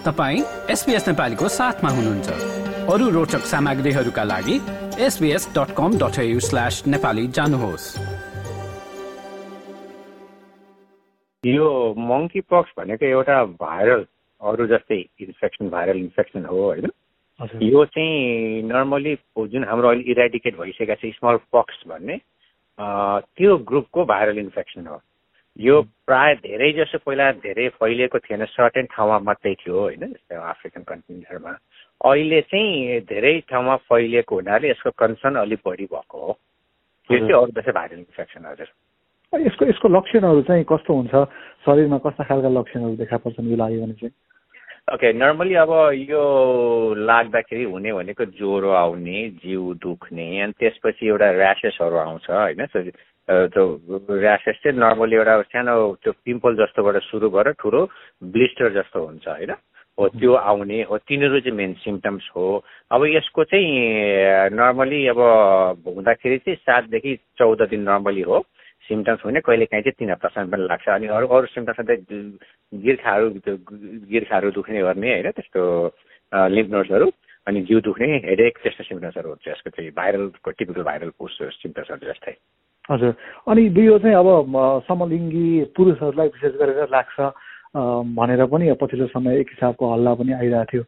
तपाईँ एसपिएस नेपालीको साथमा हुनुहुन्छ। अरू रोचक सामग्रीहरूका लागि SBS dot com dot slash Nepali जानुहोस्। यो मङ्की पक्स भनेको एउटा भाइरल अरू जस्तै इन्फेक्सन भाइरल इन्फेक्सन हो होइन? यो चाहिँ नर्मली जुन हाम्रो अहिले इराडिकेट भइसकेको छ स्मल पक्स भन्ने त्यो ग्रुपको भाइरल इन्फेक्सन हो। यो प्राय धेरै जसो पहिला धेरै फैलिएको थिएन सर्टेन ठाउँमा मात्रै थियो होइन? जस्तै अफ्रिकन कन्टिनेन्टहरूमा अहिले चाहिँ धेरै ठाउँमा फैलिएको हुनाले यसको कन्सर्न अलिक बढी भएको हो। यो चाहिँ अरू जस्तै भाइरल इन्फेक्सन हजुर। यसको यसको लक्षणहरू चाहिँ कस्तो हुन्छ? शरीरमा कस्ता खालका लक्षणहरू देखा पर्छन् यो लाग्यो भने चाहिँ? ओके नर्मली अब यो लाग्दाखेरि हुने भनेको ज्वरो आउने जिउ दुख्ने अनि त्यसपछि एउटा ऱ्यासेसहरू आउँछ होइन? त्यो ऱ्यासेस चाहिँ नर्मली एउटा सानो त्यो पिम्पल जस्तोबाट सुरु भएर ठुलो ब्लिस्टर जस्तो हुन्छ होइन? हो त्यो आउने हो तिनीहरू चाहिँ मेन सिम्टम्स हो। अब यसको चाहिँ नर्मली अब हुँदाखेरि चाहिँ सातदेखि चौध दिन नर्मली हो। सिम्टम्स हुने कहिले काहीँ चाहिँ तिन हप्तासम्म पनि लाग्छ। अनि अरू अरू सिम्टम्स चाहिँ गिर्खाहरू गिर्खाहरू दुख्ने गर्ने होइन? त्यस्तो लिम्फ नोट्सहरू अनि जिउ दुख्ने हेडेक त्यस्तो सिम्टम्सहरू हुन्छ। यसको चाहिँ भाइरलको टिपिकल भाइरल सिम्टम्सहरू जस्तै। हजुर। अनि यो चाहिँ अब समलिङ्गी पुरुषहरूलाई विशेष गरेर लाग्छ भनेर पनि पछिल्लो समय एक हिसाबको हल्ला पनि आइरहेको थियो।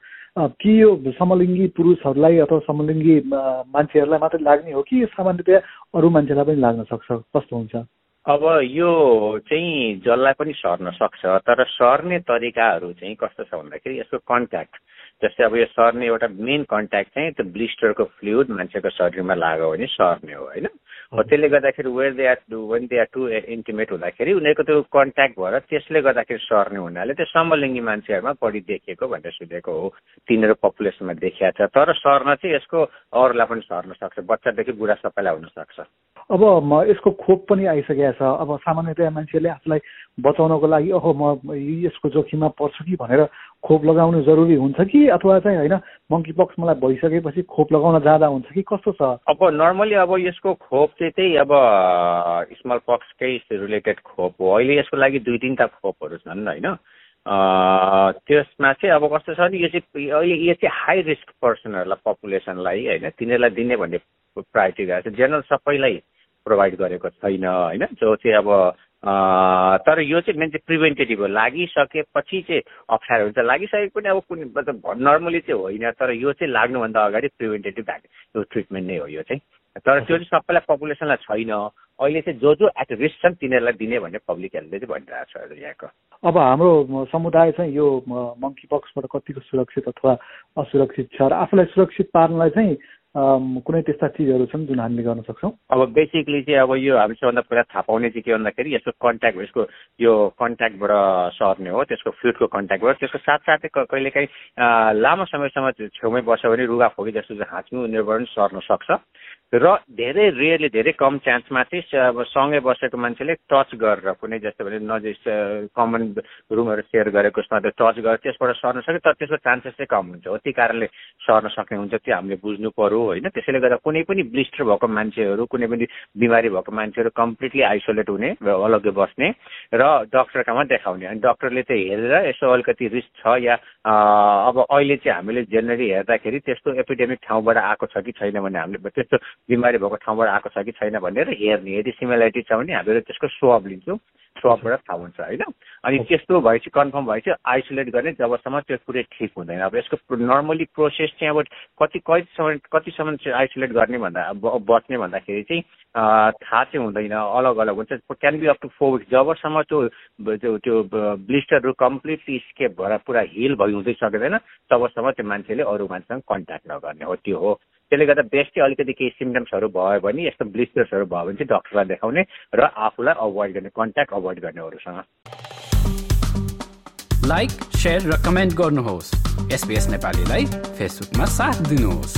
कि यो समलिङ्गी पुरुषहरूलाई अथवा समलिङ्गी मान्छेहरूलाई मात्रै लाग्ने हो कि सामान्यतया अरू मान्छेलाई पनि लाग्न सक्छ? कस्तो हुन्छ? अब यो चाहिँ जसलाई पनि सर्न सक्छ तर सर्ने तरिकाहरू चाहिँ कस्तो छ भन्दाखेरि यसको कन्ट्याक्ट जस्तै अब यो सर्ने एउटा मेन कन्ट्याक्ट चाहिँ त्यो ब्लिस्टरको फ्लुइड मान्छेको शरीरमा लाग्यो भने सर्ने हो होइन? हो त्यसले गर्दाखेरि where they are when they are too intimate हुँदाखेरि उनीहरूको त्यो कन्ट्याक्ट भएर त्यसले गर्दाखेरि सर्ने हुनाले त्यो समलिङ्गी मान्छेहरूमा बढी देखिएको भनेर सुनेको हो। तिनीहरू पपुलेसनमा देखिया छ तर सर्न चाहिँ यसको अरूलाई पनि सर्न सक्छ बच्चादेखि बुढा सबैलाई हुनसक्छ अब यसको खोप पनि आइसकेको छ। अब सामान्यतया मान्छेले आफूलाई बचाउनको लागि ओहो म यसको जोखिममा पर्छु कि? भनेर खोप लगाउनु जरुरी हुन्छ कि? अथवा चाहिँ होइन मङ्की पक्स मलाई भइसकेपछि खोप लगाउन जाँदा हुन्छ कि? कस्तो छ? अब नर्मली अब यसको खोप चाहिँ त्यही अब स्मल पक्सकै रिलेटेड खोप हो। अहिले यसको लागि दुई तिनवटा खोपहरू छन् होइन? त्यसमा चाहिँ अब कस्तो छ भने यो चाहिँ अहिले यो चाहिँ हाई रिस्क पर्सनहरूलाई पपुलेसनलाई होइन? तिनीहरूलाई दिने भन्ने प्रायोरिटी छ। जेनरल सबैलाई प्रोभाइड गरेको छैन होइन? जो चाहिँ अब तर यो चाहिँ मेन चाहिँ प्रिभेन्टेटिभ हो। लागिसकेपछि चाहिँ अप्ठ्यारो हुन्छ। लागिसकेको पनि अब कुनै मतलब नर्मली चाहिँ होइन तर यो चाहिँ लाग्नुभन्दा अगाडि प्रिभेन्टेटिभ यो ट्रिटमेन्ट नै हो यो चाहिँ। तर त्यो चाहिँ सबैलाई पपुलेसनलाई छैन। अहिले चाहिँ जो जो एट रिस्क छन् तिनीहरूलाई दिने भन्ने पब्लिक हेल्थले चाहिँ भनिरहेको छ यहाँको। अब हाम्रो समुदाय चाहिँ यो मङ्की पक्सबाट कतिको सुरक्षित अथवा असुरक्षित छ? र आफूलाई सुरक्षित पार्नलाई चाहिँ कुनै त्यस्ता चिजहरू छन् जुन हामीले गर्न सक्छौँ? अब बेसिकली चाहिँ अब यो हामी सबभन्दा पहिला थाहा पाउने चाहिँ के भन्दाखेरि यसको कन्ट्याक्ट यसको यो कन्ट्याक्टबाट सर्ने हो त्यसको फ्लुटको कन्ट्याक्टबाट त्यसको साथसाथै कहिलेकाहीँ लामो समयसम्म छेउमै बस्यो भने रुगा खोकी जस्तो हाँच्नु उनीहरूबाट पनि सर्न सक्छ। र धेरै रेयरली धेरै कम चान्समा चाहिँ अब सँगै बसेको मान्छेले टच गरेर कुनै जस्तो भने नजिक कमन रुमहरू सेयर गरेको उसमा त्यो टच गरेर त्यसबाट सर्न सक्यो तर त्यसको चान्सेस चाहिँ कम हुन्छ। हो त्यही कारणले सर्न सक्ने हुन्छ त्यो हामीले बुझ्नु पऱ्यो होइन? त्यसैले गर्दा कुनै पनि ब्लिस्टर भएको मान्छेहरू कुनै पनि बिमारी भएको मान्छेहरू कम्प्लिटली आइसोलेट हुने अलग्गै बस्ने र डक्टर कहाँ देखाउने। अनि डक्टरले चाहिँ हेरेर यसो अलिकति रिस्क छ या अब अहिले चाहिँ हामीले जेनरली हेर्दाखेरि त्यस्तो एपिडेमिक ठाउँबाट आएको छ कि छैन भने हामीले त्यस्तो बिमारी भएको ठाउँबाट आएको छ कि छैन भनेर हेर्ने। यदि सिमिलारिटी छ भने हामीहरू त्यसको स्वाब लिन्छौँ। स्वाबबाट थाहा हुन्छ होइन? अनि त्यस्तो भएपछि कन्फर्म भएपछि आइसोलेट गर्ने जबसम्म त्यो पुरै ठिक हुँदैन। अब यसको नर्मली प्रोसेस चाहिँ अब कति कतिसम्म कतिसम्म चाहिँ आइसोलेट गर्ने भन्दा बच्ने भन्दाखेरि चाहिँ थाहा चाहिँ हुँदैन। अलग अलग हुन्छ। Can be up to four weeks. जबसम्म त्यो त्यो त्यो ब्लिस्टरहरू कम्प्लिटली स्केप भएर पुरा हिल भइ हुँदै सकिँदैन तबसम्म त्यो मान्छेले अरू मान्छेसँग कन्ट्याक्ट नगर्ने हो। त्यो हो। त्यसले गर्दा बेस्ट अलिकति केही सिम्टम्सहरू भयो भने यस्तो ब्लिस्टर्सहरू भयो भने चाहिँ डक्टरलाई देखाउने र आफूलाई अभोइड गर्ने कन्ट्याक्ट अभोइड गर्नेहरूसँग। लाइक सेयर र कमेन्ट गर्नुहोस् एसपिएस नेपालीलाई फेसबुकमा साथ दिनुहोस्।